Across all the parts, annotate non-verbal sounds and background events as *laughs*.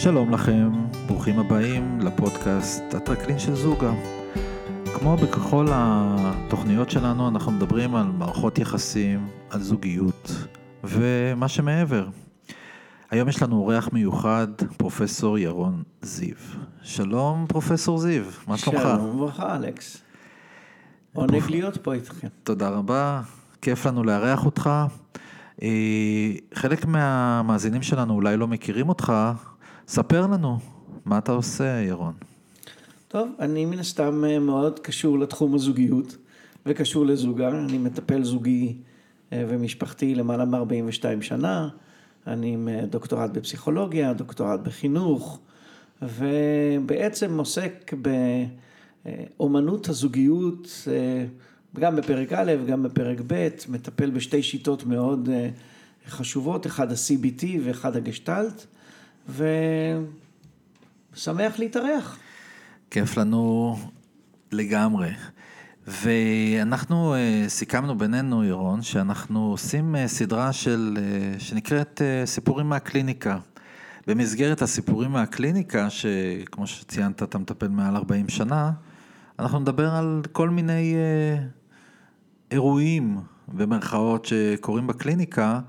שלום לכם, ברוכים הבאים לפודקאסט הטרקלין של זוגה. כמו בכל התוכניות שלנו, אנחנו מדברים על מערכות יחסים, על זוגיות ומה שמעבר. היום יש לנו אורח מיוחד, פרופסור ירון זיו. שלום, פרופסור זיו, מה שלומך? שלום וברכה, אלכס. עונג פרופ... להיות פה איתכם. תודה רבה, כיף לנו לארח אותך. אה, חלק מהמאזינים שלנו אולי לא מכירים אותך, ספר לנו, מה אתה עושה, ירון? טוב, אני מן הסתם אה, מאוד קשור לתחום הזוגיות וקשור לזוגה. אני מטפל זוגי אה, ומשפחתי למעלה מ-42 שנה. אני עם אה, דוקטורט בפסיכולוגיה, דוקטורט בחינוך, ובעצם עוסק באומנות הזוגיות, גם בפרק א', גם בפרק ב', מטפל בשתי שיטות מאוד חשובות, אחד ה-CBT ואחד הגשטלט. ושמח להתארח. כיף לנו לגמרי. ואנחנו uh, סיכמנו בינינו, ירון, שאנחנו עושים uh, סדרה של, uh, שנקראת סיפורים מהקליניקה. במסגרת הסיפורים מהקליניקה, שכמו שציינת, אתה מטפל מעל 40 שנה, אנחנו נדבר על כל מיני uh, אירועים, במרכאות, שקורים בקליניקה,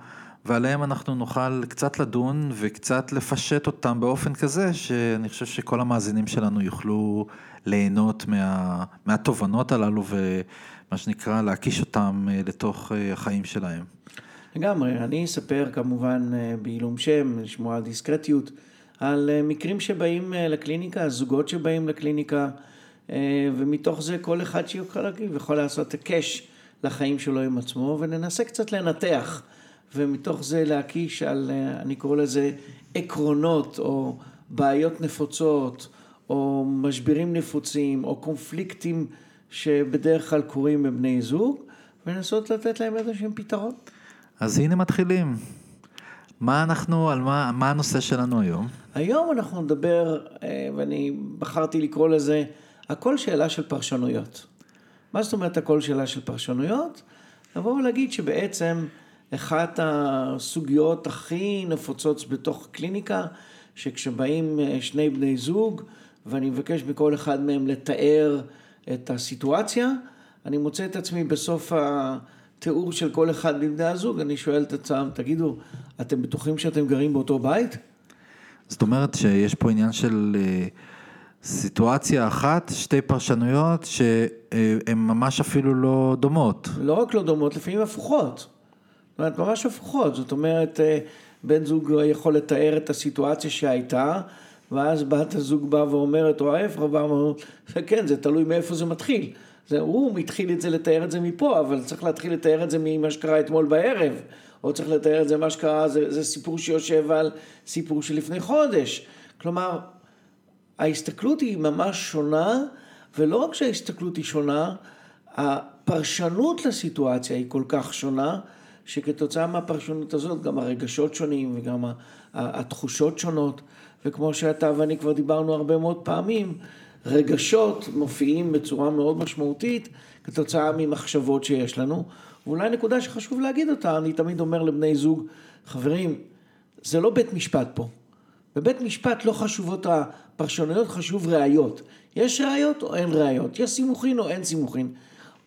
ועליהם אנחנו נוכל קצת לדון וקצת לפשט אותם באופן כזה, שאני חושב שכל המאזינים שלנו יוכלו ליהנות מה, מהתובנות הללו ומה שנקרא להקיש אותם אה, לתוך אה, החיים שלהם. לגמרי, אני אספר כמובן אה, בעילום שם, לשמוע על דיסקרטיות, על מקרים שבאים לקליניקה, זוגות שבאים לקליניקה, ומתוך זה כל אחד שיוכל להגיד ויכול לעשות הקש לחיים שלו עם עצמו, וננסה קצת לנתח. ומתוך זה להקיש על, אה, אני קורא לזה עקרונות או בעיות נפוצות או משברים נפוצים או קונפליקטים שבדרך כלל קורים בבני זוג ולנסות לתת להם איזשהם פתרון. אז הנה מתחילים. מה אנחנו, על מה, מה הנושא שלנו היום? היום אנחנו נדבר, אה, ואני בחרתי לקרוא לזה, הכל שאלה של פרשנויות. מה זאת אומרת הכל שאלה של פרשנויות? לבוא ולהגיד שבעצם אחת הסוגיות הכי נפוצות בתוך הקליניקה, שכשבאים אה, שני בני זוג, ואני מבקש מכל אחד מהם לתאר את הסיטואציה, אני מוצא את עצמי בסוף התיאור של כל אחד מבני הזוג, אני שואל את עצמם, תגידו, אתם בטוחים שאתם גרים באותו בית? זאת אומרת שיש פה עניין של אה, סיטואציה אחת, שתי פרשנויות שהן ממש אפילו לא דומות. לא רק לא דומות, לפעמים הפוכות. אומרת, ממש הפוכות, זאת אומרת, אה, בן זוג יכול לתאר את הסיטואציה שהייתה, ואז בת הזוג באה ואומרת, או ההפך, באה ואומרת, כן, זה תלוי מאיפה זה מתחיל. זה, הוא התחיל את זה, לתאר את זה מפה, אבל צריך להתחיל לתאר את זה ממה שקרה אתמול בערב, או צריך לתאר את זה מה שקרה, זה, זה סיפור שיושב על סיפור שלפני חודש. כלומר, ההסתכלות היא ממש שונה, ולא רק שההסתכלות היא שונה, הפרשנות לסיטואציה היא כל כך שונה, שכתוצאה מהפרשנות הזאת גם הרגשות שונים וגם התחושות שונות, וכמו שאתה ואני כבר דיברנו הרבה מאוד פעמים, רגשות מופיעים בצורה מאוד משמעותית כתוצאה ממחשבות שיש לנו. ואולי נקודה שחשוב להגיד אותה, אני תמיד אומר לבני זוג, חברים, זה לא בית משפט פה. בבית משפט לא חשובות הפרשנויות, חשוב ראיות. יש ראיות או אין ראיות, יש סימוכין או אין סימוכין.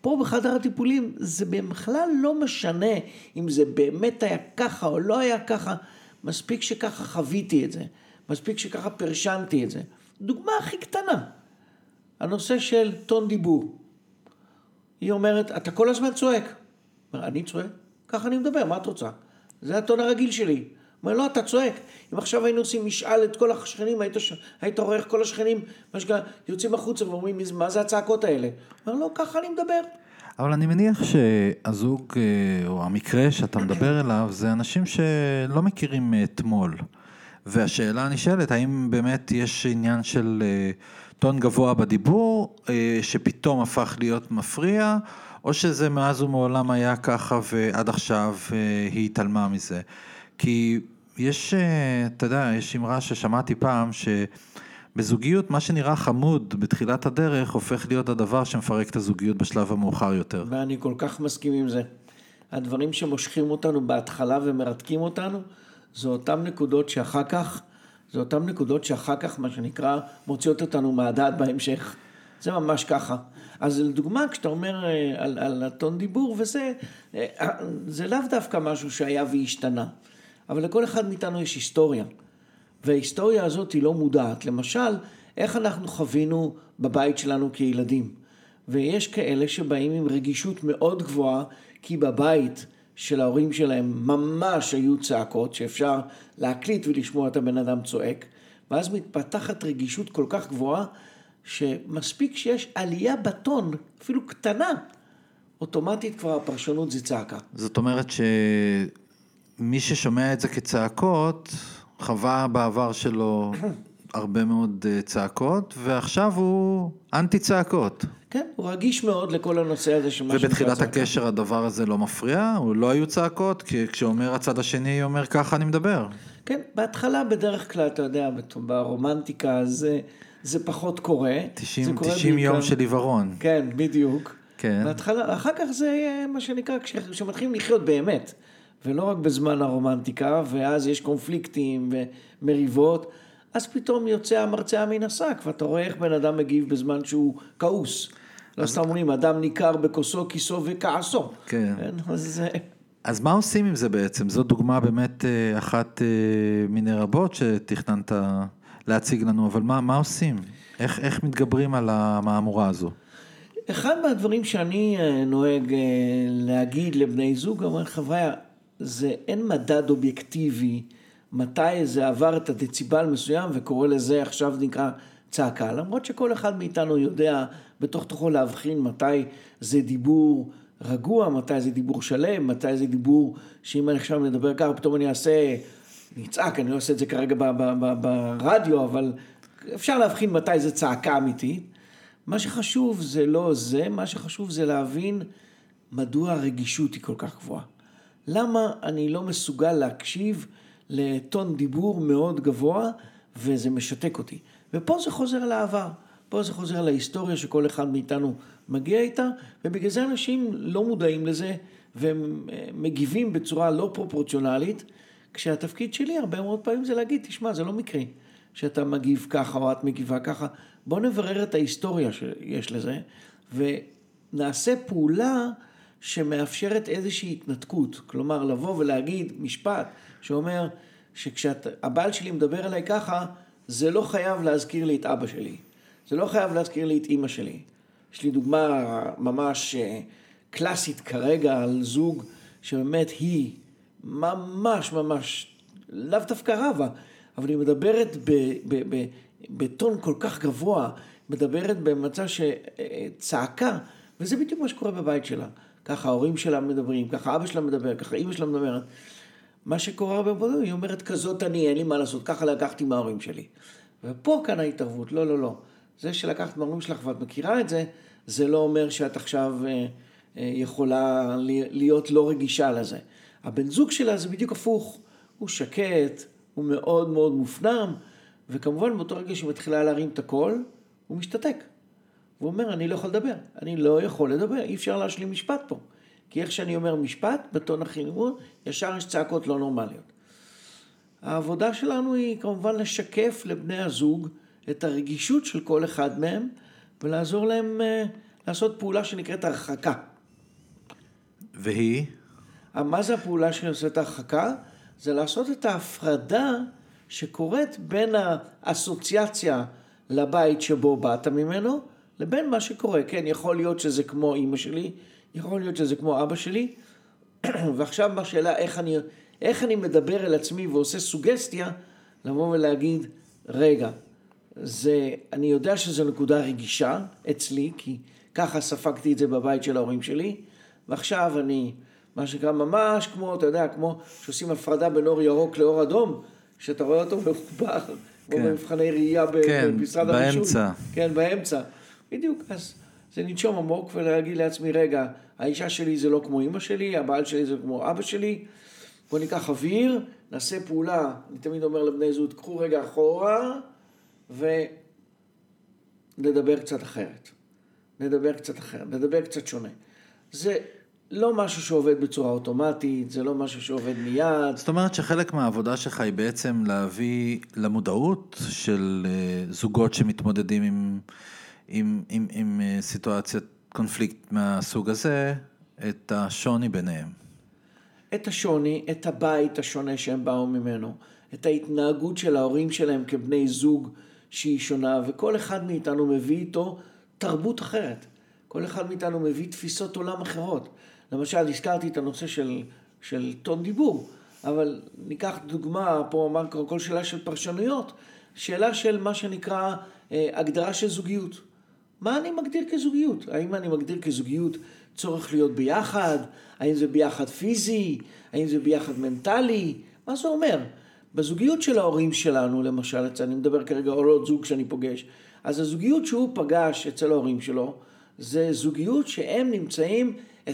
פה בחדר הטיפולים זה בכלל לא משנה אם זה באמת היה ככה או לא היה ככה, מספיק שככה חוויתי את זה, מספיק שככה פרשנתי את זה. דוגמה הכי קטנה, הנושא של טון דיבור. היא אומרת, אתה כל הזמן צועק. אני צועק? ככה אני מדבר, מה את רוצה? זה הטון הרגיל שלי. אומר, לא, אתה צועק. אם עכשיו היינו עושים משאל את כל השכנים, היית, היית רואה איך כל השכנים, מה שקרה, יוצאים החוצה ואומרים, מה זה הצעקות האלה? אומר, לא, ככה אני מדבר. אבל אני מניח שהזוג, אה, או המקרה שאתה מדבר אליו, זה אנשים שלא מכירים מאתמול. והשאלה הנשאלת, האם באמת יש עניין של אה, טון גבוה בדיבור, אה, שפתאום הפך להיות מפריע, או שזה מאז ומעולם היה ככה ועד עכשיו היא התעלמה מזה. כי יש, אה, אתה יודע, יש אמרה ששמעתי פעם, שבזוגיות מה שנראה חמוד בתחילת הדרך, הופך להיות הדבר שמפרק את הזוגיות בשלב המאוחר יותר. ואני כל כך מסכים עם זה. הדברים שמושכים אותנו בהתחלה ומרתקים אותנו, זה אותם נקודות שאחר כך זה אותן נקודות שאחר כך, מה שנקרא, מוציאות אותנו מהדעת בהמשך. זה ממש ככה. אז לדוגמה, כשאתה אומר אה, על, על הטון דיבור וזה, אה, זה לאו דווקא משהו שהיה והשתנה. אבל לכל אחד מאיתנו יש היסטוריה. וההיסטוריה הזאת היא לא מודעת. למשל, איך אנחנו חווינו בבית שלנו כילדים. ויש כאלה שבאים עם רגישות מאוד גבוהה, כי בבית של ההורים שלהם ממש היו צעקות, שאפשר להקליט ולשמוע את הבן אדם צועק, ואז מתפתחת רגישות כל כך גבוהה, שמספיק שיש עלייה בטון, אפילו קטנה, אוטומטית כבר הפרשנות זה צעקה. זאת אומרת שמי ששומע את זה כצעקות, חווה בעבר שלו הרבה מאוד אה, צעקות, ועכשיו הוא אנטי צעקות. כן, הוא רגיש מאוד לכל הנושא הזה של מה ובתחילת הקשר הדבר הזה לא מפריע? הוא לא היו צעקות? כי כשאומר הצד השני, אומר ככה אני מדבר. כן, בהתחלה בדרך כלל, אתה יודע, ברומנטיקה זה, זה פחות קורה. 90, זה קורה 90 בעיקר... יום של עיוורון. כן, בדיוק. כן. בהתחלה, אחר כך זה מה שנקרא, כשמתחילים לחיות באמת, ולא רק בזמן הרומנטיקה, ואז יש קונפליקטים ומריבות. אז פתאום יוצא המרצע מן השק, ואתה רואה איך בן אדם מגיב בזמן שהוא כעוס. לא סתם אומרים, אדם ניכר בכוסו, כיסו וכעסו. כן. כן אז... אז מה עושים עם זה בעצם? זו דוגמה באמת אה, אחת אה, מיני רבות שתכננת להציג לנו, אבל מה, מה עושים? איך, איך מתגברים על המהמורה הזו? אחד מהדברים שאני אה, נוהג להגיד לבני זוג, אומר חבריא, זה אין מדד אובייקטיבי מתי זה עבר את הדציבל מסוים וקורא לזה עכשיו נקרא צעקה, למרות שכל אחד מאיתנו יודע בתוך תוכו להבחין מתי זה דיבור רגוע, מתי זה דיבור שלם, מתי זה דיבור שאם אני עכשיו מדבר ככה פתאום אני אעשה, אני אצעק, אני לא עושה את זה כרגע ברדיו, אבל אפשר להבחין מתי זה צעקה אמיתית. מה שחשוב זה לא זה, מה שחשוב זה להבין מדוע הרגישות היא כל כך גבוהה. למה אני לא מסוגל להקשיב לטון דיבור מאוד גבוה, וזה משתק אותי. ופה זה חוזר לעבר, פה זה חוזר להיסטוריה שכל אחד מאיתנו מגיע איתה, ובגלל זה אנשים לא מודעים לזה, והם אה, מגיבים בצורה לא פרופורציונלית, כשהתפקיד שלי הרבה מאוד פעמים זה להגיד, תשמע, זה לא מקרי שאתה מגיב ככה או את מגיבה ככה, בוא נברר את ההיסטוריה שיש לזה, ונעשה פעולה שמאפשרת איזושהי התנתקות, כלומר לבוא ולהגיד משפט שאומר שכשהבעל שלי מדבר אליי ככה, זה לא חייב להזכיר לי את אבא שלי, זה לא חייב להזכיר לי את אימא שלי. יש לי דוגמה ממש אה, קלאסית כרגע על זוג שבאמת היא ממש ממש, לאו דווקא רבה, אבל היא מדברת ב, ב, ב, בטון כל כך גבוה, מדברת במצב שצעקה, וזה בדיוק מה שקורה בבית שלה. ככה ההורים שלה מדברים, ככה אבא שלה מדבר, ככה אימא שלה מדברת. מה שקורה הרבה פעמים, היא אומרת כזאת אני, אין לי מה לעשות, ככה לקחתי מההורים שלי. ופה כאן ההתערבות, לא, לא, לא. זה שלקחת מההורים שלך ואת מכירה את זה, זה לא אומר שאת עכשיו אה, אה, יכולה להיות לא רגישה לזה. הבן זוג שלה זה בדיוק הפוך, הוא שקט, הוא מאוד מאוד מופנם, וכמובן באותו רגע שהיא מתחילה להרים את הקול, הוא משתתק. והוא אומר, אני לא יכול לדבר, אני לא יכול לדבר, אי אפשר להשלים משפט פה. כי איך שאני אומר משפט, בטון הכי נמוך, ישר יש צעקות לא נורמליות. העבודה שלנו היא כמובן לשקף לבני הזוג את הרגישות של כל אחד מהם, ולעזור להם uh, לעשות פעולה שנקראת הרחקה. והיא? מה זה הפעולה שעושה הרחקה? זה לעשות את ההפרדה שקורית בין האסוציאציה לבית שבו באת ממנו, לבין מה שקורה. כן, יכול להיות שזה כמו אימא שלי, יכול להיות שזה כמו אבא שלי, *clears throat* ועכשיו בשאלה איך אני, איך אני מדבר אל עצמי ועושה סוגסטיה, לבוא ולהגיד, רגע, זה, אני יודע שזו נקודה רגישה אצלי, כי ככה ספגתי את זה בבית של ההורים שלי, ועכשיו אני, מה שנקרא ממש כמו, אתה יודע, כמו שעושים הפרדה בין אור ירוק לאור אדום, שאתה רואה אותו *laughs* מחובר, כן. כמו במבחני ראייה כן, במשרד הרישוי. באמצע. כן, באמצע. בדיוק, אז זה לנשום עמוק ולהגיד לעצמי, רגע, האישה שלי זה לא כמו אימא שלי, הבעל שלי זה כמו אבא שלי, בוא ניקח אוויר, נעשה פעולה, אני תמיד אומר לבני זוג, קחו רגע אחורה ונדבר קצת אחרת. נדבר קצת אחרת, נדבר קצת שונה. זה לא משהו שעובד בצורה אוטומטית, זה לא משהו שעובד מיד. זאת אומרת שחלק מהעבודה שלך היא בעצם להביא למודעות של אה, זוגות שמתמודדים עם, עם, עם, עם אה, סיטואציית קונפליקט מהסוג הזה, את השוני ביניהם. את השוני, את הבית השונה שהם באו ממנו, את ההתנהגות של ההורים שלהם כבני זוג שהיא שונה, וכל אחד מאיתנו מביא איתו תרבות אחרת. כל אחד מאיתנו מביא תפיסות עולם אחרות. למשל, הזכרתי את הנושא של, של טון דיבור, אבל ניקח דוגמה, פה אמר כל שאלה של פרשנויות, שאלה של מה שנקרא אה, הגדרה של זוגיות. מה אני מגדיר כזוגיות? האם אני מגדיר כזוגיות צורך להיות ביחד? האם זה ביחד פיזי? האם זה ביחד מנטלי? מה זה אומר? בזוגיות של ההורים שלנו, למשל, אני מדבר כרגע על עוד זוג שאני פוגש, אז הזוגיות שהוא פגש אצל ההורים שלו, זה זוגיות שהם נמצאים 24-7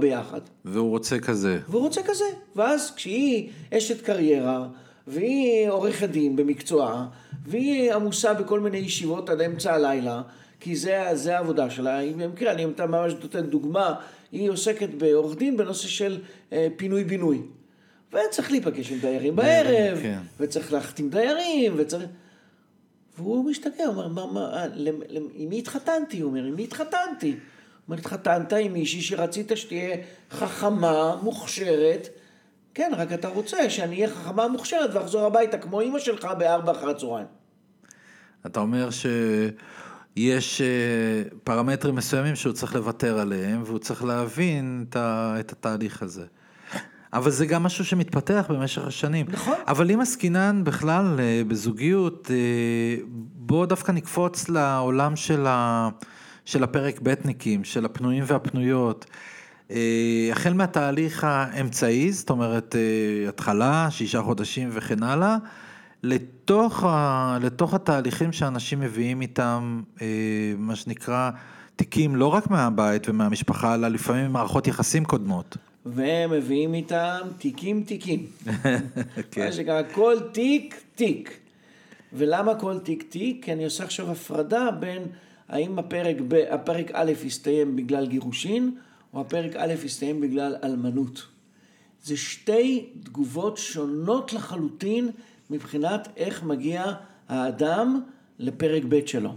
ביחד. והוא רוצה כזה. והוא רוצה כזה. ואז כשהיא אשת קריירה, והיא עורכת דין במקצועה, והיא עמוסה בכל מיני ישיבות עד אמצע הלילה, כי זה, זה העבודה שלה. היא במקרה, אני ממש נותן דוגמה, היא עוסקת בעורך דין בנושא של אה, פינוי-בינוי. וצריך להיפגש עם דיירים בערב, כן. וצריך להחתים דיירים, וצריך... והוא משתגע, הוא אומר, מה, מה, עם מי התחתנתי? הוא אומר, עם מי התחתנתי? הוא אומר, התחתנת עם מישהי שרצית שתהיה חכמה, מוכשרת. כן, רק אתה רוצה שאני אהיה חכמה מוכשרת ואחזור הביתה כמו אימא שלך בארבע אחר הצהריים. אתה אומר שיש אה, פרמטרים מסוימים שהוא צריך לוותר עליהם, והוא צריך להבין את התהליך הזה. אבל זה גם משהו שמתפתח במשך השנים. נכון. אבל אם עסקינן בכלל אה, בזוגיות, אה, בואו דווקא נקפוץ לעולם של, ה, של הפרק בטניקים, של הפנויים והפנויות. אה, החל מהתהליך האמצעי, זאת אומרת, התחלה, שישה חודשים וכן הלאה, לתוך, ה, לתוך התהליכים שאנשים מביאים איתם, מה שנקרא, תיקים לא רק מהבית ומהמשפחה, אלא לפעמים מערכות יחסים קודמות. והם מביאים איתם תיקים תיקים. *laughs* כן. מה שנקרא כל תיק תיק. ולמה כל תיק תיק? כי אני עושה עכשיו הפרדה בין האם הפרק, ב, הפרק א' יסתיים בגלל גירושין, או הפרק א' יסתיים בגלל אלמנות. זה שתי תגובות שונות לחלוטין מבחינת איך מגיע האדם לפרק ב' שלו.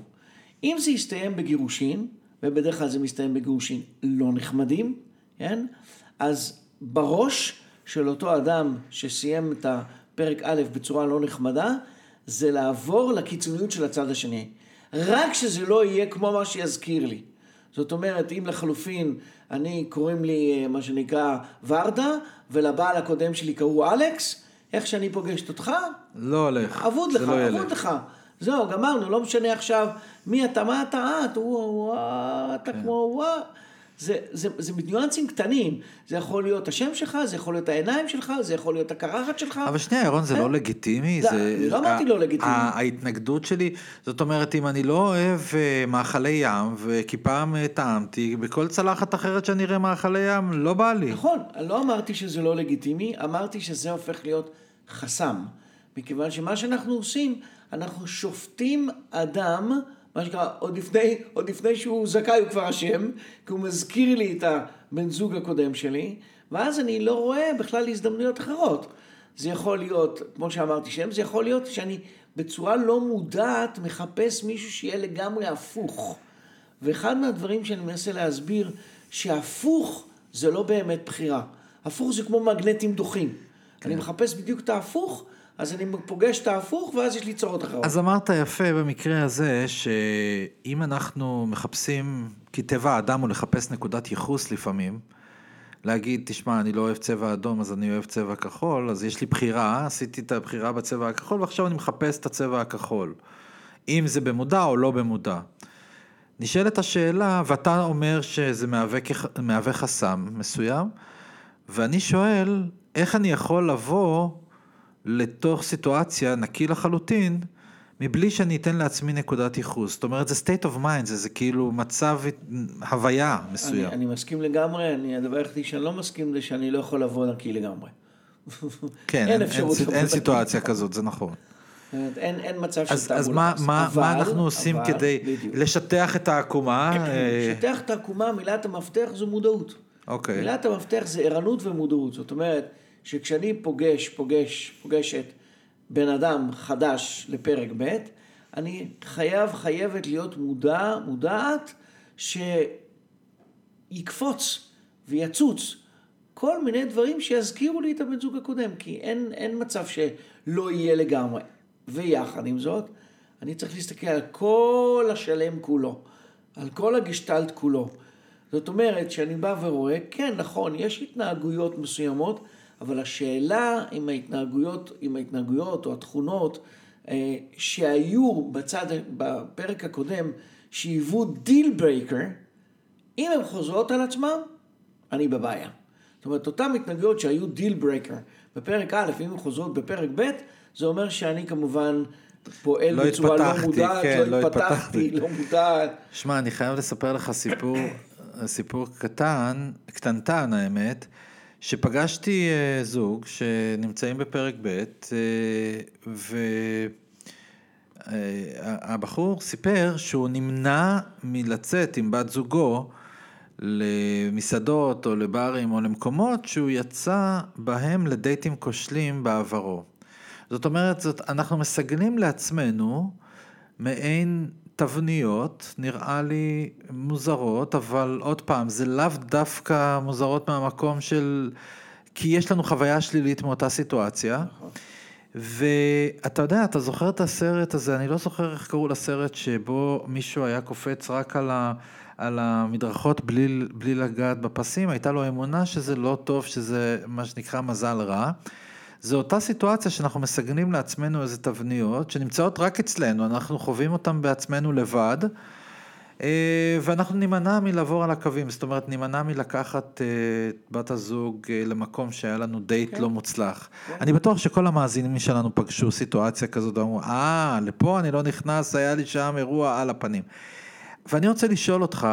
אם זה יסתיים בגירושין, ובדרך כלל זה מסתיים בגירושין לא נחמדים, כן? אז בראש של אותו אדם שסיים את הפרק א' בצורה לא נחמדה, זה לעבור לקיצוניות של הצד השני. רק שזה לא יהיה כמו מה שיזכיר לי. זאת אומרת, אם לחלופין, אני, קוראים לי אה, מה שנקרא ורדה, ולבעל הקודם שלי קראו אלכס, איך שאני פוגשת אותך? לא הולך. אבוד לך, לא אבוד לך. זהו, גמרנו, לא משנה עכשיו מי אתה, מה אתה, את, הוא, אתה כן. כמו, וואו. זה, זה, זה ניואנסים קטנים, זה יכול להיות השם שלך, זה יכול להיות העיניים שלך, זה יכול להיות הקרחת שלך. אבל שנייה, ירון, זה לא לגיטימי? זה, זה... לא אמרתי לא לגיטימי. ההתנגדות שלי, זאת אומרת, אם אני לא אוהב אה, מאכלי ים, וכי פעם אה, טעמתי, בכל צלחת אחרת שאני אראה מאכלי ים, לא בא לי. נכון, לא אמרתי שזה לא לגיטימי, אמרתי שזה הופך להיות חסם. מכיוון שמה שאנחנו עושים, אנחנו שופטים אדם, מה שנקרא, עוד לפני, עוד לפני שהוא זכאי הוא כבר אשם, כי הוא מזכיר לי את הבן זוג הקודם שלי, ואז אני לא רואה בכלל הזדמנויות אחרות. זה יכול להיות, כמו שאמרתי שם, זה יכול להיות שאני בצורה לא מודעת מחפש מישהו שיהיה לגמרי הפוך. ואחד מהדברים שאני מנסה להסביר, שהפוך זה לא באמת בחירה. הפוך זה כמו מגנטים דוחים. כן. אני מחפש בדיוק את ההפוך, אז אני פוגש את ההפוך, ואז יש לי צורות אחרות. אז אמרת יפה במקרה הזה, שאם אנחנו מחפשים, כי טבע האדם הוא לחפש נקודת ייחוס לפעמים, להגיד, תשמע, אני לא אוהב צבע אדום, אז אני אוהב צבע כחול, אז יש לי בחירה, עשיתי את הבחירה בצבע הכחול, ועכשיו אני מחפש את הצבע הכחול. אם זה במודע או לא במודע. נשאלת השאלה, ואתה אומר שזה מהווה, מהווה חסם מסוים, ואני שואל, איך אני יכול לבוא לתוך סיטואציה נקי לחלוטין, מבלי שאני אתן לעצמי נקודת ייחוס. זאת אומרת, זה state of mind, זה, זה כאילו מצב, הוויה מסוים. אני, אני מסכים לגמרי, אני, הדבר היחידי שאני לא מסכים זה שאני לא יכול לבוא נקי לגמרי. *laughs* כן, אין, אין, אין, אין סיטואציה כזאת, זה נכון. אין, אין מצב של תעמולה. אז מה, מה, אבל, מה אנחנו עושים אבל, כדי בדיוק. לשטח את העקומה? לשטח את העקומה, מילת המפתח זו מודעות. אוקיי. מילת המפתח זה ערנות ומודעות. זאת אומרת, שכשאני פוגש, פוגש, פוגשת בן אדם חדש לפרק ב', אני חייב, חייבת להיות מודע, מודעת, שיקפוץ ויצוץ כל מיני דברים שיזכירו לי את הבן זוג הקודם, כי אין, אין מצב שלא יהיה לגמרי. ויחד עם זאת, אני צריך להסתכל על כל השלם כולו, על כל הגשטלט כולו. זאת אומרת, שאני בא ורואה, כן, נכון, יש התנהגויות מסוימות, אבל השאלה אם ההתנהגויות, אם ההתנהגויות או התכונות אה, שהיו בצד, בפרק הקודם, שהיוו deal breaker, אם הן חוזרות על עצמן, אני בבעיה. זאת אומרת, אותן התנהגויות שהיו deal breaker בפרק א', אם הן חוזרות בפרק ב', זה אומר שאני כמובן פועל לא בצורה לא התפתחתי, מודעת, כן, לא לא התפתחתי, התפתחתי. לא מודעת. שמע, אני חייב לספר לך סיפור, סיפור קטן, קטנטן האמת, שפגשתי אה, זוג שנמצאים בפרק ב', אה, והבחור סיפר שהוא נמנע מלצאת עם בת זוגו למסעדות או לברים או למקומות שהוא יצא בהם לדייטים כושלים בעברו. זאת אומרת, זאת, אנחנו מסגלים לעצמנו מעין תבניות, נראה לי מוזרות, אבל עוד פעם, זה לאו דווקא מוזרות מהמקום של... כי יש לנו חוויה שלילית מאותה סיטואציה. ואתה יודע, אתה זוכר את הסרט הזה, אני לא זוכר איך קראו לסרט שבו מישהו היה קופץ רק על, ה, על המדרכות בלי, בלי לגעת בפסים, הייתה לו אמונה שזה לא טוב, שזה מה שנקרא מזל רע. זו אותה סיטואציה שאנחנו מסגנים לעצמנו איזה תבניות, שנמצאות רק אצלנו, אנחנו חווים אותן בעצמנו לבד, אה, ואנחנו נימנע מלעבור על הקווים, זאת אומרת, נימנע מלקחת אה, את בת הזוג אה, למקום שהיה לנו דייט כן. לא מוצלח. אני בטוח שכל המאזינים שלנו פגשו סיטואציה כזאת, ואמרו, אה, לפה אני לא נכנס, היה לי שם אירוע על הפנים. ואני רוצה לשאול אותך,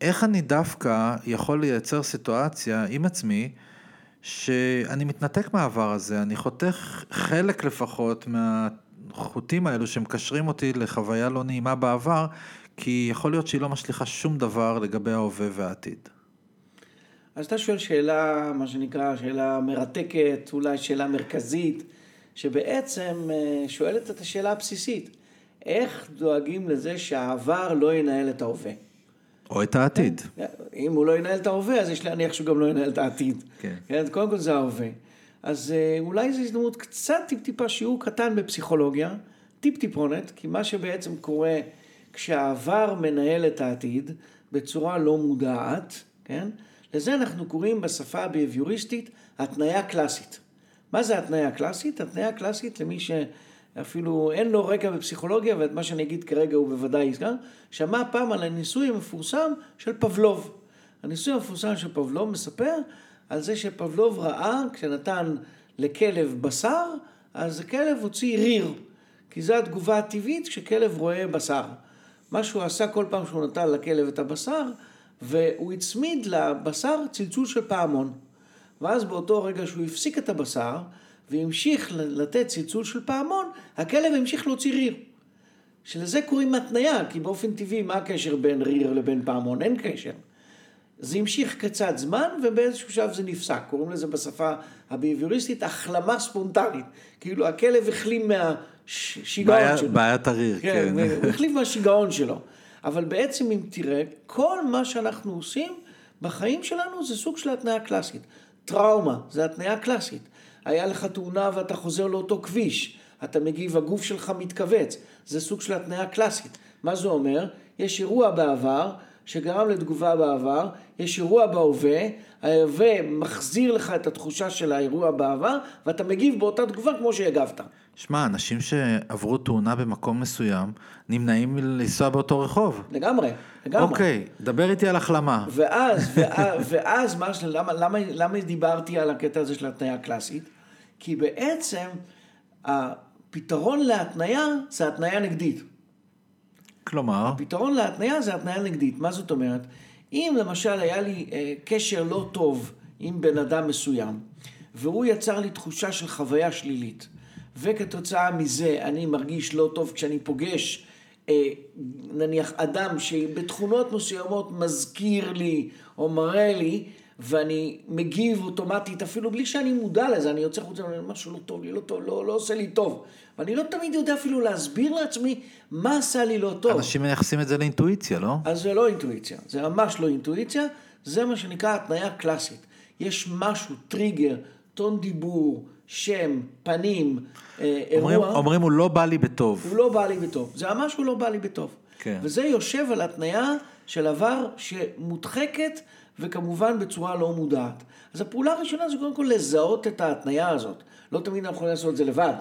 איך אני דווקא יכול לייצר סיטואציה עם עצמי, שאני מתנתק מהעבר הזה, אני חותך חלק לפחות מהחוטים האלו שמקשרים אותי לחוויה לא נעימה בעבר, כי יכול להיות שהיא לא משליכה שום דבר לגבי ההווה והעתיד. אז אתה שואל שאלה, מה שנקרא, שאלה מרתקת, אולי שאלה מרכזית, שבעצם אה, שואלת את השאלה הבסיסית, איך דואגים לזה שהעבר לא ינהל את ההווה? או את העתיד. אם הוא לא ינהל את ההווה, אז יש להניח שהוא גם לא ינהל את העתיד. כן. כן, קודם כל זה ההווה. אז אה, אולי זו הזדמנות קצת טיפ-טיפה שיעור קטן בפסיכולוגיה, טיפ-טיפונת, כי מה שבעצם קורה כשהעבר מנהל את העתיד בצורה לא מודעת, כן? לזה אנחנו קוראים בשפה הביביוריסטית התניה קלאסית. מה זה התניה קלאסית? התניה קלאסית למי שאפילו אין לו רקע בפסיכולוגיה, ואת מה שאני אגיד כרגע הוא בוודאי יזכר, שמע פעם על הניסוי המפורסם של פבלוב. הניסוי המפורסם של פבלוב מספר על זה שפבלוב ראה, כשנתן לכלב בשר, אז הכלב הוציא ריר, כי זו התגובה הטבעית כשכלב רואה בשר. מה שהוא עשה כל פעם שהוא נתן לכלב את הבשר, והוא הצמיד לבשר צלצול של פעמון. ואז באותו רגע שהוא הפסיק את הבשר, והמשיך לתת צלצול של פעמון, הכלב המשיך להוציא ריר. שלזה קוראים התניה, כי באופן טבעי מה הקשר בין ריר לבין פעמון? אין קשר. זה המשיך קצת זמן ובאיזשהו שלב זה נפסק, קוראים לזה בשפה הביביוריסטית החלמה ספונטנית, כאילו הכלב החלים מהשיגעון בעיה- שלו. בעיית הריר, כן. הוא *laughs* החליף מהשיגעון שלו. אבל בעצם אם תראה, כל מה שאנחנו עושים בחיים שלנו זה סוג של התניה קלאסית. טראומה, זה התניה קלאסית. היה לך תאונה ואתה חוזר לאותו כביש, אתה מגיב, הגוף שלך מתכווץ, זה סוג של התניה קלאסית. מה זה אומר? יש אירוע בעבר שגרם לתגובה בעבר, יש אירוע בהווה, ההווה מחזיר לך את התחושה של האירוע בעבר, ואתה מגיב באותה תגובה כמו שהגבת. שמע, אנשים שעברו תאונה במקום מסוים, נמנעים מלנסוע באותו רחוב. לגמרי, לגמרי. אוקיי, דבר איתי על החלמה. ואז, ואז, ואז מה, למה, למה, למה דיברתי על הקטע הזה של התניה הקלאסית? כי בעצם הפתרון להתניה זה התניה נגדית. כלומר, הפתרון להתניה זה התניה נגדית. מה זאת אומרת? אם למשל היה לי אה, קשר לא טוב עם בן אדם מסוים, והוא יצר לי תחושה של חוויה שלילית, וכתוצאה מזה אני מרגיש לא טוב כשאני פוגש אה, נניח אדם שבתכונות מסוימות מזכיר לי או מראה לי, ואני מגיב אוטומטית, אפילו בלי שאני מודע לזה, אני יוצא חוצה, משהו לא טוב לי, לא טוב, לא, לא עושה לי טוב. ואני לא תמיד יודע אפילו להסביר לעצמי מה עשה לי לא טוב. אנשים מייחסים את זה לאינטואיציה, לא? אז זה לא אינטואיציה, זה ממש לא אינטואיציה, זה מה שנקרא התניה קלאסית. יש משהו, טריגר, טון דיבור, שם, פנים, אה, אומרים, אירוע. אומרים הוא לא בא לי בטוב. הוא לא בא לי בטוב. זה ממש הוא לא בא לי בטוב. כן. וזה יושב על התניה של עבר שמודחקת, וכמובן בצורה לא מודעת. אז הפעולה הראשונה זה קודם כל לזהות את ההתניה הזאת. לא תמיד אנחנו יכולים לעשות את זה לבד.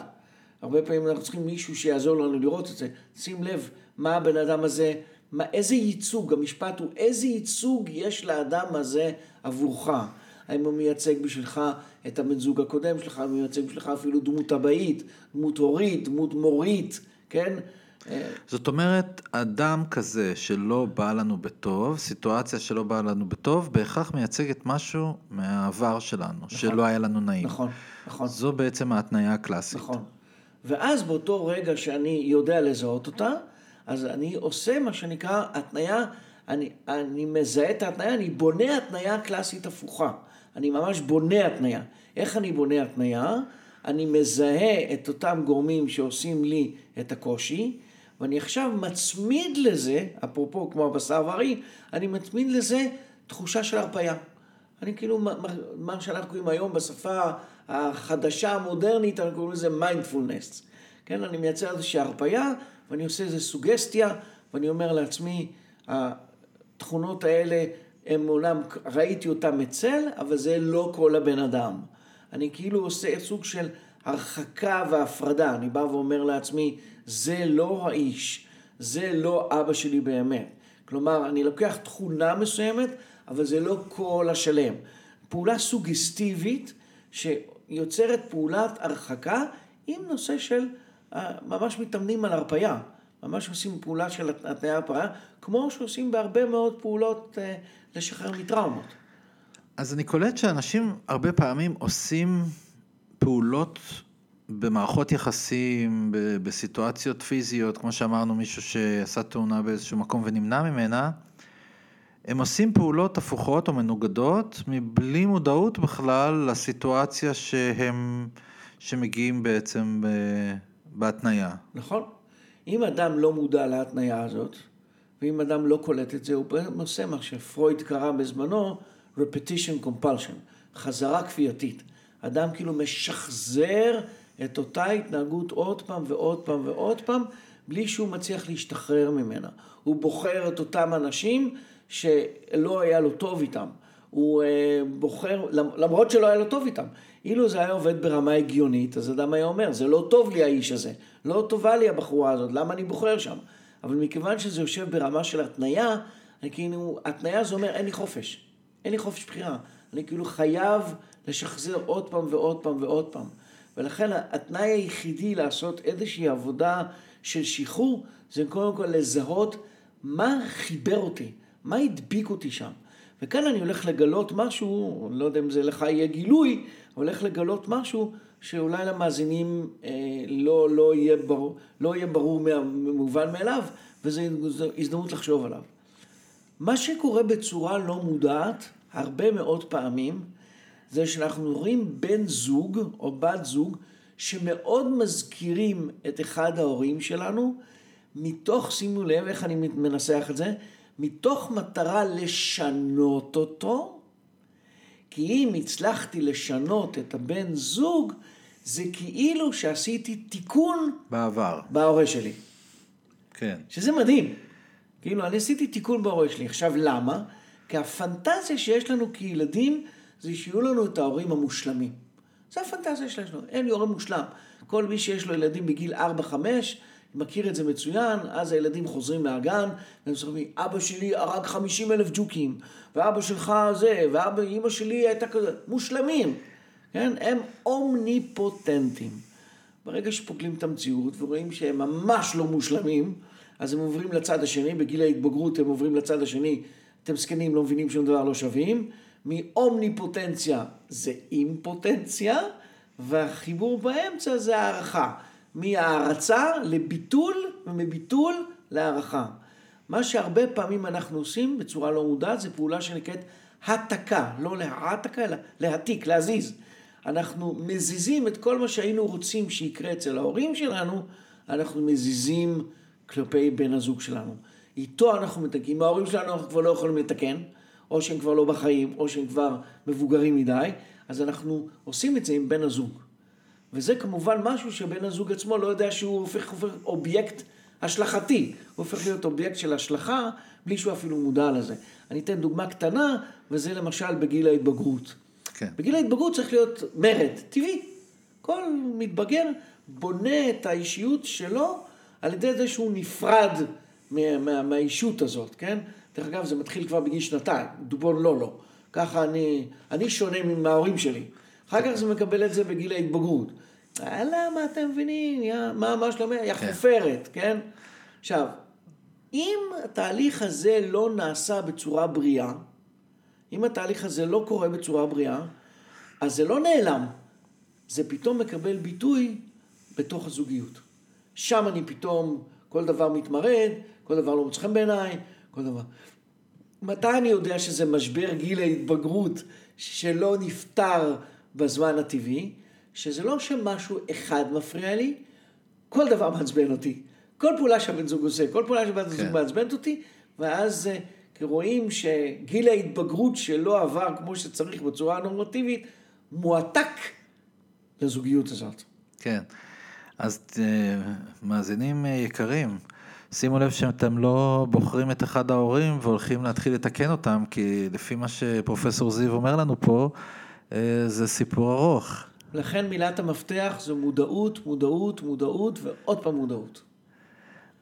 הרבה פעמים אנחנו צריכים מישהו שיעזור לנו לראות את זה. שים לב מה הבן אדם הזה, מה, איזה ייצוג, המשפט הוא איזה ייצוג יש לאדם הזה עבורך. האם הוא מייצג בשבילך את הבן זוג הקודם שלך, הוא מייצג בשבילך אפילו דמות אבאית, דמות הורית, דמות מורית, כן? זאת אומרת, אדם כזה שלא בא לנו בטוב, סיטואציה שלא באה לנו בטוב, בהכרח מייצגת משהו מהעבר שלנו, שלא היה לנו נעים. נכון, נכון. זו בעצם ההתניה הקלאסית. נכון. ואז באותו רגע שאני יודע לזהות אותה, אז אני עושה מה שנקרא התניה, אני, אני מזהה את ההתניה, אני בונה התניה קלאסית הפוכה. אני ממש בונה התניה. איך אני בונה התניה? אני מזהה את אותם גורמים שעושים לי את הקושי, ואני עכשיו מצמיד לזה, אפרופו כמו הבשר והרי, אני מצמיד לזה תחושה של הרפאיה. אני כאילו, מה- מה- שאנחנו קוראים היום בשפה החדשה המודרנית, אנחנו קוראים לזה מיינדפולנס. כן, אני מייצר איזושהי הרפאיה, ואני עושה איזו סוגסטיה, ואני אומר לעצמי, התכונות האלה, הם אומנם, ראיתי אותם אצל, אבל זה לא כל הבן אדם. אני כאילו עושה סוג של הרחקה והפרדה. אני בא ואומר לעצמי, זה לא האיש, זה לא אבא שלי באמת. כלומר, אני לוקח תכונה מסוימת, אבל זה לא כל השלם. פעולה סוגסטיבית שיוצרת פעולת הרחקה עם נושא של, אה, ממש מתאמנים על הרפאיה. ממש עושים פעולה של התניה הרפאיה, כמו שעושים בהרבה מאוד פעולות אה, לשחרר מטראומות. אז אני קולט שאנשים הרבה פעמים עושים פעולות במערכות יחסים, בסיטואציות פיזיות, כמו שאמרנו, מישהו שעשה תאונה באיזשהו מקום ונמנע ממנה, הם עושים פעולות הפוכות או מנוגדות מבלי מודעות בכלל לסיטואציה שהם, שמגיעים בעצם בהתניה. נכון? אם אדם לא מודע להתניה הזאת, ואם אדם לא קולט את זה, הוא עושה מה שפרויד קרא בזמנו repetition compulsion, חזרה כפייתית. אדם כאילו משחזר את אותה התנהגות עוד פעם ועוד פעם ועוד פעם, בלי שהוא מצליח להשתחרר ממנה. הוא בוחר את אותם אנשים שלא היה לו טוב איתם. הוא אה, בוחר, למרות שלא היה לו טוב איתם. אילו זה היה עובד ברמה הגיונית, אז אדם היה אומר, זה לא טוב לי האיש הזה, לא טובה לי הבחורה הזאת, למה אני בוחר שם? אבל מכיוון שזה יושב ברמה של התניה, אני כאילו, התניה זה אומר, אין לי חופש, אין לי חופש בחירה. אני כאילו חייב לשחזר עוד פעם ועוד פעם ועוד פעם. ולכן התנאי היחידי לעשות איזושהי עבודה של שחרור, זה קודם כל לזהות מה חיבר אותי, מה הדביק אותי שם. וכאן אני הולך לגלות משהו, אני לא יודע אם זה לך יהיה גילוי, הולך לגלות משהו שאולי למאזינים אה, לא, לא, יהיה ברור, לא יהיה ברור מה- מובן מאליו, וזו הזדמנות לחשוב עליו. מה שקורה בצורה לא מודעת, הרבה מאוד פעמים, זה שאנחנו רואים בן זוג או בת זוג שמאוד מזכירים את אחד ההורים שלנו, מתוך, שימו לב איך אני מנסח את זה, מתוך מטרה לשנות אותו, כי אם הצלחתי לשנות את הבן זוג, זה כאילו שעשיתי תיקון בעבר, בהורה שלי. כן. שזה מדהים. כאילו, אני עשיתי תיקון בהורה שלי. עכשיו, למה? כי הפנטזיה שיש לנו כילדים, זה שיהיו לנו את ההורים המושלמים. זה הפנטזיה שיש לנו, אין לי הורה מושלם. כל מי שיש לו ילדים בגיל 4-5, מכיר את זה מצוין, אז הילדים חוזרים מהגן, והם אומרים, אבא שלי הרג 50 אלף ג'וקים, ואבא שלך זה, ואבא, אמא שלי הייתה כזה, מושלמים, כן? הם אומניפוטנטים. ברגע שפוגלים את המציאות ורואים שהם ממש לא מושלמים, אז הם עוברים לצד השני, בגיל ההתבגרות הם עוברים לצד השני, אתם זקנים, לא מבינים שום דבר, לא שווים. מאומניפוטנציה זה אימפוטנציה, והחיבור באמצע זה הערכה. מהערצה לביטול, ומביטול להערכה. מה שהרבה פעמים אנחנו עושים בצורה לא מודעת, זה פעולה שנקראת התקה, לא להעתקה, אלא להעתיק, להזיז. אנחנו מזיזים את כל מה שהיינו רוצים שיקרה אצל ההורים שלנו, אנחנו מזיזים כלפי בן הזוג שלנו. איתו אנחנו מתקנים, ההורים שלנו אנחנו כבר לא יכולים לתקן, או שהם כבר לא בחיים, או שהם כבר מבוגרים מדי, אז אנחנו עושים את זה עם בן הזוג. וזה כמובן משהו שבן הזוג עצמו לא יודע שהוא הופך, הופך אובייקט השלכתי, הוא הופך להיות אובייקט של השלכה בלי שהוא אפילו מודע לזה. אני אתן דוגמה קטנה, וזה למשל בגיל ההתבגרות. כן. בגיל ההתבגרות צריך להיות מרד, טבעי. כל מתבגר בונה את האישיות שלו על ידי זה שהוא נפרד מה, מה, מהאישות הזאת, כן? דרך אגב, זה מתחיל כבר בגיל שנתיים, דובון לא לא. ככה אני, אני שונה מההורים שלי. אחר כך זה מקבל את זה בגיל ההתבגרות. אה, למה אתם מבינים? יא, מה, מה שלומך? יא כן. חופרת, כן? עכשיו, אם התהליך הזה לא נעשה בצורה בריאה, אם התהליך הזה לא קורה בצורה בריאה, אז זה לא נעלם, זה פתאום מקבל ביטוי בתוך הזוגיות. שם אני פתאום, כל דבר מתמרד, כל דבר לא מוצא חן בעיניי, כל דבר. מתי אני יודע שזה משבר גיל ההתבגרות שלא נפתר בזמן הטבעי? שזה לא שמשהו אחד מפריע לי, כל דבר מעצבן אותי. כל פעולה שהבן זוג עושה, כל פעולה שהבן זוג כן. מעצבנת אותי, ואז אה, רואים שגיל ההתבגרות שלא עבר כמו שצריך בצורה הנורמטיבית, מועתק לזוגיות הזאת. כן. אז אה, מאזינים אה, יקרים, שימו לב שאתם לא בוחרים את אחד ההורים והולכים להתחיל לתקן אותם, כי לפי מה שפרופסור זיו אומר לנו פה, אה, זה סיפור ארוך. לכן מילת המפתח זו מודעות, מודעות, מודעות ועוד פעם מודעות.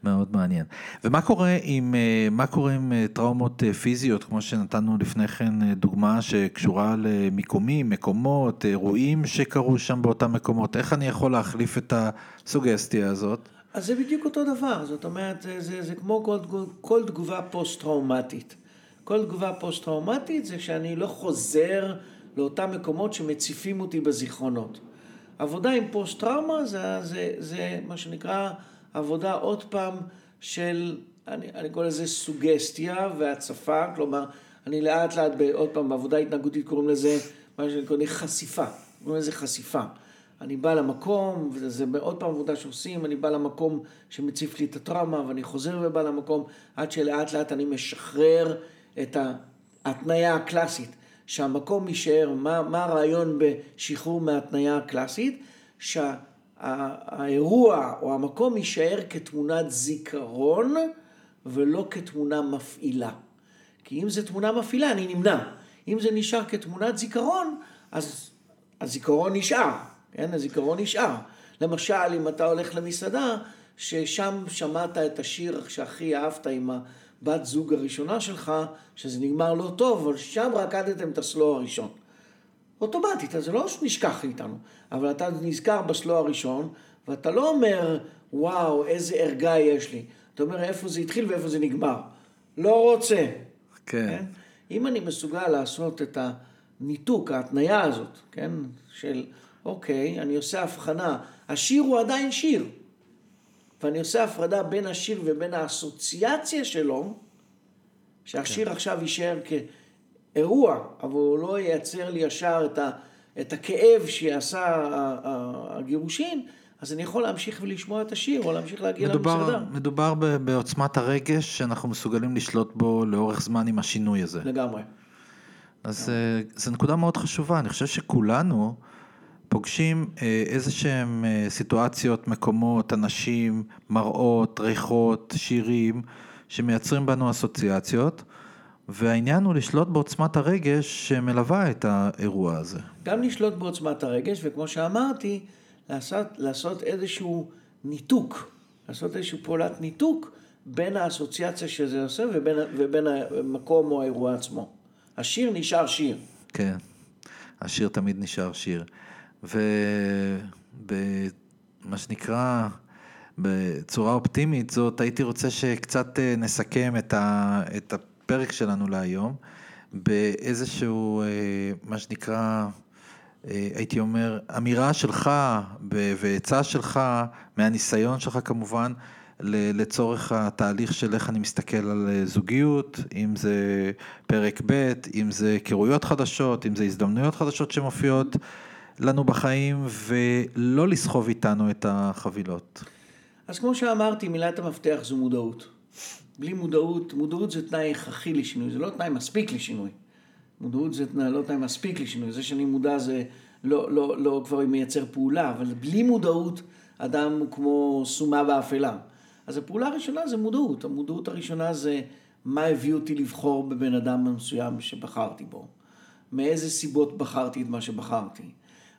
מאוד מעניין. ומה קורה עם, אה, מה קורה עם אה, טראומות פיזיות, כמו שנתנו לפני כן דוגמה שקשורה למיקומים, מקומות, אירועים שקרו שם באותם מקומות, איך אני יכול להחליף את הסוגסטיה הזאת? אז זה בדיוק אותו דבר, זאת אומרת, זה, זה, זה כמו כל, כל, תגובה פוסט-טראומטית. כל תגובה פוסט-טראומטית זה שאני לא חוזר לאותם מקומות שמציפים אותי בזיכרונות. עבודה עם פוסט-טראומה זה, זה, זה מה שנקרא עבודה עוד פעם של, אני, אני קורא לזה סוגסטיה והצפה, כלומר, אני לאט לאט, עוד פעם, בעבודה התנהגותית קוראים לזה, מה שאני קורא חשיפה, קוראים לזה חשיפה. אני בא למקום, וזה עוד פעם עבודה שעושים, אני בא למקום שמציף לי את הטראומה, ואני חוזר ובא למקום, עד שלאט לאט אני משחרר את ההתניה הקלאסית, שהמקום יישאר, מה, מה הרעיון בשחרור מההתניה הקלאסית? שהאירוע או המקום יישאר כתמונת זיכרון ולא כתמונה מפעילה. כי אם זו תמונה מפעילה, אני נמנע. אם זה נשאר כתמונת זיכרון, אז הזיכרון נשאר, כן? הזיכרון נשאר. למשל, אם אתה הולך למסעדה, ששם שמעת את השיר שהכי אהבת עם הבת זוג הראשונה שלך, שזה נגמר לא טוב, אבל שם רקדתם את הסלו הראשון. אוטומטית, אז זה לא נשכח איתנו, אבל אתה נזכר בסלו הראשון, ואתה לא אומר, וואו, איזה ערגה יש לי. אתה אומר, איפה זה התחיל ואיפה זה נגמר. לא רוצה. כן. אם אני מסוגל לעשות את הניתוק, ההתניה הזאת, כן, של אוקיי, אני עושה הבחנה, השיר הוא עדיין שיר, ואני עושה הפרדה בין השיר ובין האסוציאציה שלו, שהשיר עכשיו יישאר כאירוע, אבל הוא לא ייצר לי ישר את, ה, את הכאב שעשה הגירושין, אז אני יכול להמשיך ולשמוע את השיר, או להמשיך להגיע מדובר, למסעדה. מדובר ב- בעוצמת הרגש שאנחנו מסוגלים לשלוט בו לאורך זמן עם השינוי הזה. לגמרי. אז אה, זו נקודה מאוד חשובה, אני חושב שכולנו פוגשים אה, איזה שהם אה, סיטואציות, מקומות, אנשים, מראות, ריחות, שירים, שמייצרים בנו אסוציאציות, והעניין הוא לשלוט בעוצמת הרגש שמלווה את האירוע הזה. גם לשלוט בעוצמת הרגש, וכמו שאמרתי, לעשות, לעשות איזשהו ניתוק, לעשות איזושהי פעולת ניתוק בין האסוציאציה שזה עושה ובין, ובין המקום או האירוע עצמו. השיר נשאר שיר. כן, השיר תמיד נשאר שיר. ובמה שנקרא, בצורה אופטימית זאת, הייתי רוצה שקצת אה, נסכם את, ה, את הפרק שלנו להיום, באיזשהו, אה, מה שנקרא, אה, הייתי אומר, אמירה שלך ועצה שלך, מהניסיון שלך כמובן, לצורך התהליך של איך אני מסתכל על זוגיות, אם זה פרק ב', אם זה היכרויות חדשות, אם זה הזדמנויות חדשות שמופיעות לנו בחיים, ולא לסחוב איתנו את החבילות. אז כמו שאמרתי, מילת המפתח זו מודעות. בלי מודעות, מודעות זה תנאי הכרחי לשינוי, זה לא תנאי מספיק לשינוי. מודעות זה תנאי, לא תנאי מספיק לשינוי, זה שאני מודע זה לא, לא, לא כבר מייצר פעולה, אבל בלי מודעות אדם הוא כמו סומה באפלה. אז הפעולה הראשונה זה מודעות, המודעות הראשונה זה מה הביא אותי לבחור בבן אדם מסוים שבחרתי בו, מאיזה סיבות בחרתי את מה שבחרתי.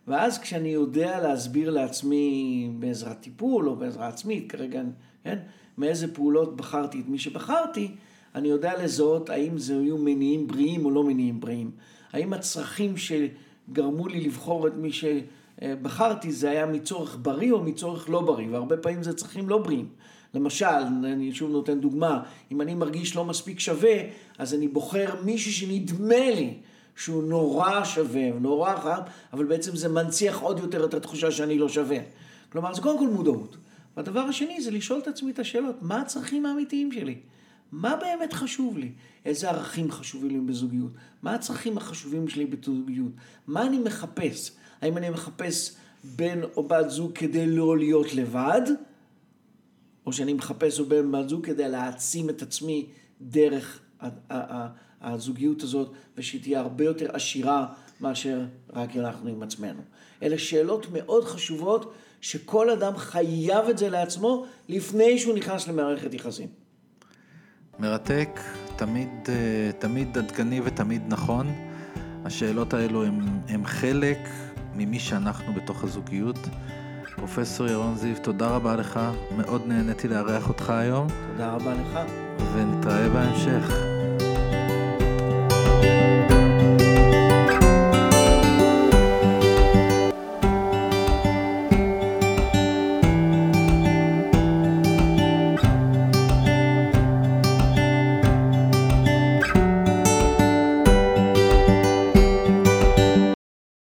ואז כשאני יודע להסביר לעצמי בעזרת טיפול או בעזרה עצמית, כרגע, כן, מאיזה פעולות בחרתי את מי שבחרתי, אני יודע לזהות האם זה היו מניעים בריאים או לא מניעים בריאים. האם הצרכים שגרמו לי לבחור את מי שבחרתי זה היה מצורך בריא או מצורך לא בריא, והרבה פעמים זה צרכים לא בריאים. למשל, אני שוב נותן דוגמה, אם אני מרגיש לא מספיק שווה, אז אני בוחר מישהו שנדמה לי שהוא נורא שווה, נורא חם, אבל בעצם זה מנציח עוד יותר את התחושה שאני לא שווה. כלומר, זה קודם כל מודעות. והדבר השני זה לשאול את עצמי את השאלות, מה הצרכים האמיתיים שלי? מה באמת חשוב לי? איזה ערכים חשובים לי בזוגיות? מה הצרכים החשובים שלי בזוגיות? מה אני מחפש? האם אני מחפש בן או בת זוג כדי לא להיות לבד? או שאני מחפש בן או בת זוג כדי להעצים את עצמי דרך הזוגיות הזאת, ושהיא תהיה הרבה יותר עשירה מאשר רק אנחנו עם עצמנו. אלה שאלות מאוד חשובות, שכל אדם חייב את זה לעצמו לפני שהוא נכנס למערכת יחסים. מרתק, תמיד, אה, תמיד עדכני ותמיד נכון. השאלות האלו הן חלק ממי שאנחנו בתוך הזוגיות. פרופסור ירון זיו, תודה רבה לך, מאוד נהניתי לארח אותך היום. תודה רבה לך. ונתראה בהמשך.